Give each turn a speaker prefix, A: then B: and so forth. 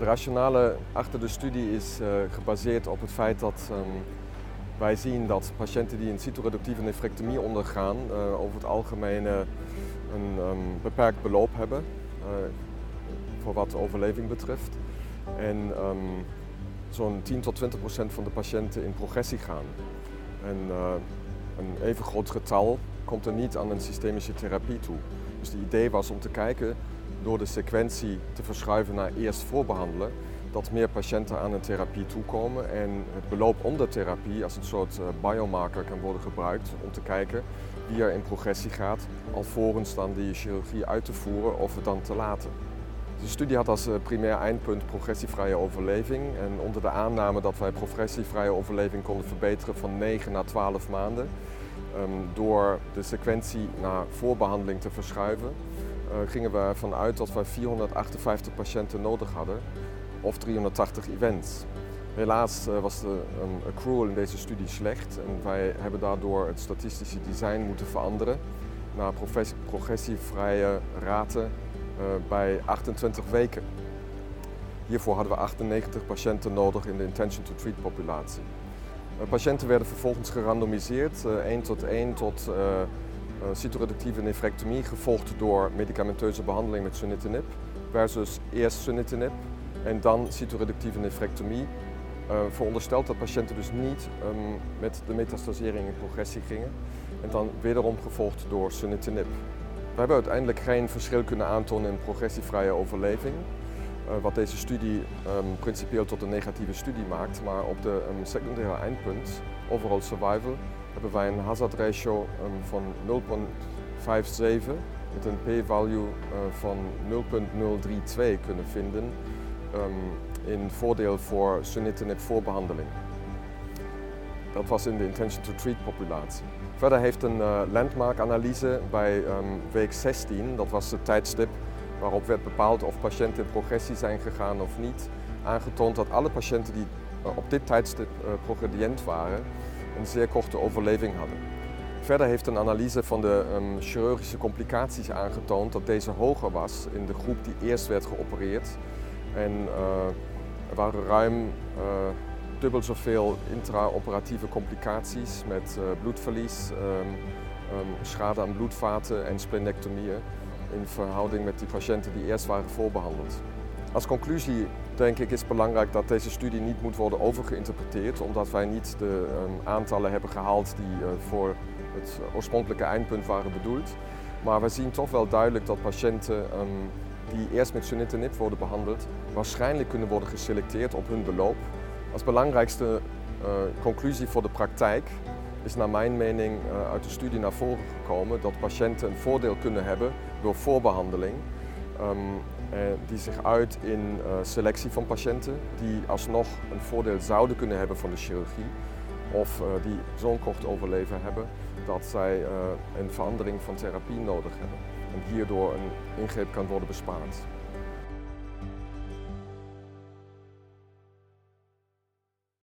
A: rationale achter de studie is uh, gebaseerd op het feit dat um, wij zien dat patiënten die een cytoreductieve nefrectomie ondergaan, uh, over het algemeen uh, een um, beperkt beloop hebben voor wat overleving betreft. En um, zo'n 10 tot 20 procent van de patiënten in progressie gaan. En een even groot getal komt er niet aan een systemische therapie toe. Dus het idee was om te kijken door de sequentie te verschuiven naar eerst voorbehandelen, dat meer patiënten aan een therapie toekomen en het beloop onder therapie als een soort uh, biomarker kan worden gebruikt om te kijken wie er in progressie gaat, alvorens dan die chirurgie uit te voeren of het dan te laten. De studie had als uh, primair eindpunt progressievrije overleving en onder de aanname dat wij progressievrije overleving konden verbeteren van 9 naar 12 maanden um, door de sequentie naar voorbehandeling te verschuiven, gingen we ervan uit dat we 458 patiënten nodig hadden of 380 events. Helaas uh, was de um, accrual in deze studie slecht en wij hebben daardoor het statistische design moeten veranderen naar progressievrije raten uh, bij 28 weken. Hiervoor hadden we 98 patiënten nodig in de intention to treat populatie. patiënten werden vervolgens gerandomiseerd, 1 tot 1 tot cytoreductieve nefrectomie gevolgd door medicamenteuze behandeling met sunitinib versus eerst sunitinib en dan cytoreductieve nefrectomie. Uh, verondersteld dat patiënten dus niet um, met de metastasering in progressie gingen en dan wederom gevolgd door sunitinib. We hebben uiteindelijk geen verschil kunnen aantonen in progressievrije overleving, uh, wat deze studie um, principieel tot een negatieve studie maakt, maar op de um, secundaire eindpunt, overall survival, hebben wij een hazard ratio um, van 0,57 met een p-value uh, van 0,032 kunnen vinden um, in voordeel voor sunitinib voorbehandeling. Dat was in de intention to treat populatie. Verder heeft een uh, landmark-analyse bij um, week 16, dat was het tijdstip waarop werd bepaald of patiënten in progressie zijn gegaan of niet, aangetoond dat alle patiënten die uh, op dit tijdstip progrediënt waren, een zeer korte overleving hadden. Verder heeft een analyse van de um, chirurgische complicaties aangetoond dat deze hoger was in de groep die eerst werd geopereerd. En uh, er waren ruim uh, dubbel zoveel intraoperatieve complicaties met uh, bloedverlies, um, um, schade aan bloedvaten en splenectomieën in verhouding met die patiënten die eerst waren voorbehandeld. Als conclusie denk ik is belangrijk dat deze studie niet moet worden overgeïnterpreteerd, omdat wij niet de um, aantallen hebben gehaald die uh, voor het oorspronkelijke eindpunt waren bedoeld. Maar we zien toch wel duidelijk dat patiënten um, die eerst met sunitinib worden behandeld, waarschijnlijk kunnen worden geselecteerd op hun beloop. Als belangrijkste uh, conclusie voor de praktijk is naar mijn mening uh, uit de studie naar voren gekomen dat patiënten een voordeel kunnen hebben door voorbehandeling. Um, eh, die zich uit in uh, selectie van patiënten die alsnog een voordeel zouden kunnen hebben van de chirurgie of uh, die zo'n kort overleven hebben dat zij een verandering van therapie nodig hebben en hierdoor een ingreep kan worden bespaard.